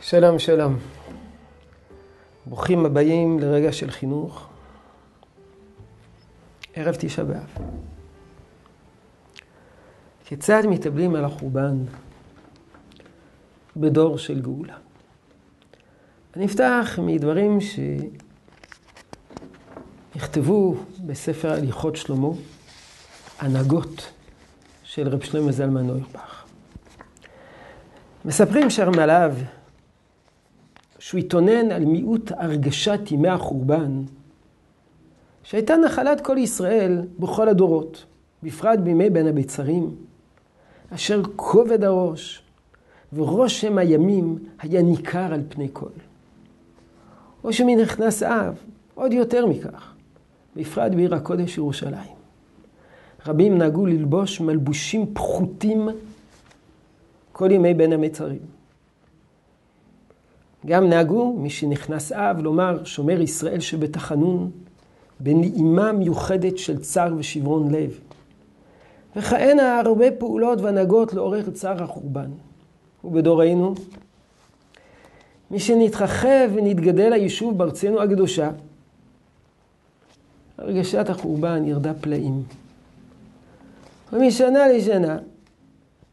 שלום, שלום. ברוכים הבאים לרגע של חינוך. ערב תשעה באב. כיצד מתאבלים על החורבן בדור של גאולה? אני אפתח מדברים שנכתבו בספר הליכות שלמה, הנהגות של רב שלמה זלמן נוירבך. מספרים שהרמליו שהוא התאונן על מיעוט הרגשת ימי החורבן, שהייתה נחלת כל ישראל בכל הדורות, בפרט בימי בין הביצרים, אשר כובד הראש ורושם הימים היה ניכר על פני כל. או שמנכנס אב, עוד יותר מכך, בפרט בעיר הקודש ירושלים. רבים נהגו ללבוש מלבושים פחותים כל ימי בין המצרים. גם נהגו, מי שנכנס אב, לומר שומר ישראל שבתחנון, בנעימה מיוחדת של צר ושברון לב. וכהנה הרבה פעולות והנהגות לעורר צער החורבן. ובדורנו, מי שנתרחב ונתגדל היישוב בארצנו הקדושה, הרגשת החורבן ירדה פלאים. ומשנה לשנה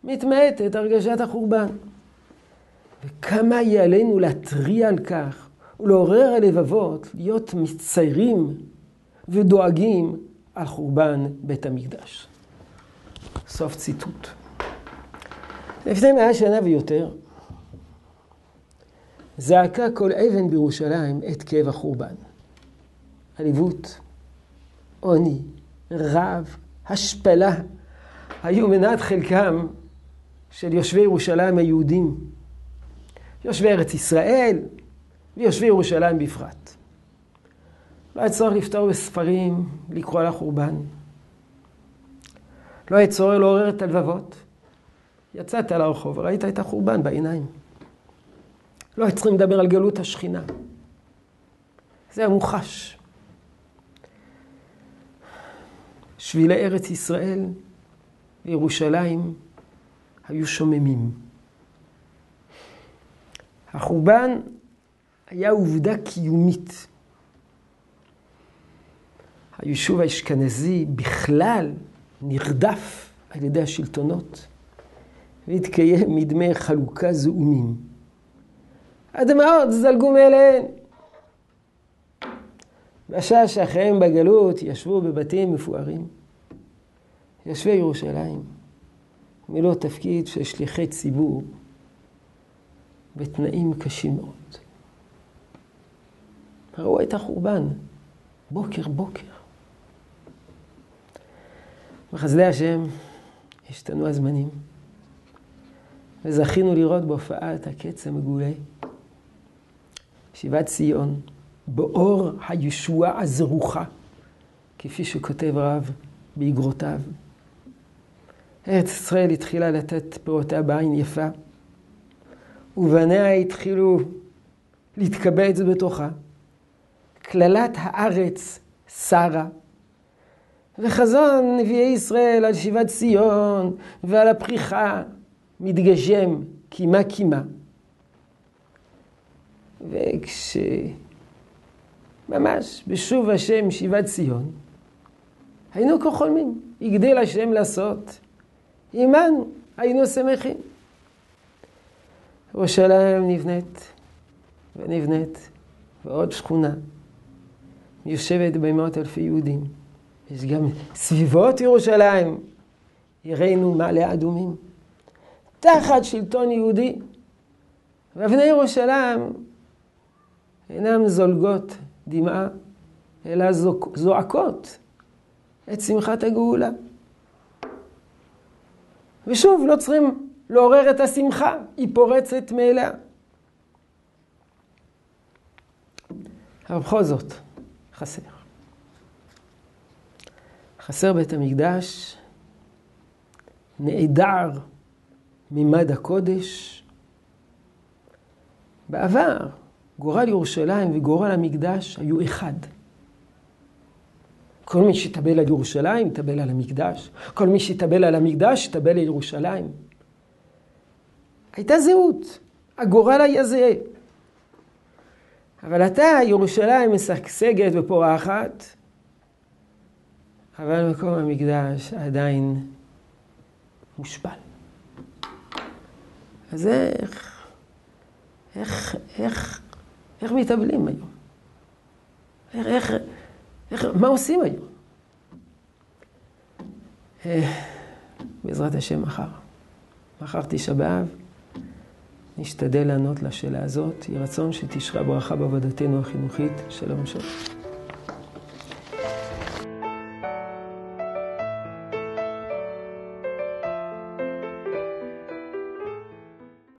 מתמעטת הרגשת החורבן. וכמה יהיה עלינו להתריע על כך ולעורר הלבבות להיות מציירים ודואגים על חורבן בית המקדש. סוף ציטוט. לפני מאה שנה ויותר, זעקה כל אבן בירושלים את כאב החורבן. עליבות, עוני, רעב, השפלה, היו מנת חלקם של יושבי ירושלים היהודים. יושבי ארץ ישראל ויושבי ירושלים בפרט. לא היה צורך לפתור בספרים, לקרוא על החורבן. לא היה צורך לעורר את הלבבות. יצאת לרחוב וראית את החורבן בעיניים. לא היה צריכים לדבר על גלות השכינה. זה היה מוחש. שבילי ארץ ישראל וירושלים היו שוממים. החורבן היה עובדה קיומית. היישוב האשכנזי בכלל נרדף על ידי השלטונות והתקיים מדמי חלוקה זעומים. הדמעות זלגו מאליהן. בשעה שאחריהם בגלות ישבו בבתים מפוארים. יושבי ירושלים מילאו תפקיד של שליחי ציבור בתנאים קשים מאוד. ראו את החורבן, בוקר בוקר. בחסדי השם השתנו הזמנים, וזכינו לראות בהופעה את הקץ המגולה. שיבת ציון, באור הישועה הזרוחה, כפי שכותב רב באגרותיו. ארץ ישראל התחילה לתת פירותיה בעין יפה. ובניה התחילו להתקבץ בתוכה. קללת הארץ שרה. וחזון נביאי ישראל על שיבת ציון ועל הפריחה מתגשם קימה קימה. וכש... ממש בשוב השם שיבת ציון, היינו כחולמים, הגדיל השם לעשות. עמנו היינו שמחים. ירושלים נבנית ונבנית, ועוד שכונה מיושבת במאות אלפי יהודים. יש גם סביבות ירושלים, יראינו מעלה אדומים. תחת שלטון יהודי. ואבני ירושלים אינם זולגות דמעה, אלא זועקות את שמחת הגאולה. ושוב, לא צריכים לעורר את השמחה, היא פורצת מאליה. אבל בכל זאת, חסר. חסר בית המקדש, נעדר ממד הקודש. בעבר, גורל ירושלים וגורל המקדש היו אחד. כל מי שהתאבל על ירושלים, התאבל על המקדש. כל מי שהתאבל על המקדש, התאבל על ירושלים. הייתה זהות. הגורל היה זהה. אבל עתה ירושלים משגשגת ופורחת, אבל מקום המקדש עדיין מושפל. אז איך, איך, איך, איך מתאבלים היום? איך, איך, איך, מה עושים היום? אה, בעזרת השם מחר. מחר תשעה באב, נשתדל לענות לשאלה הזאת. יהי רצון שתשרה ברכה בעבודתנו החינוכית. שלום שלום.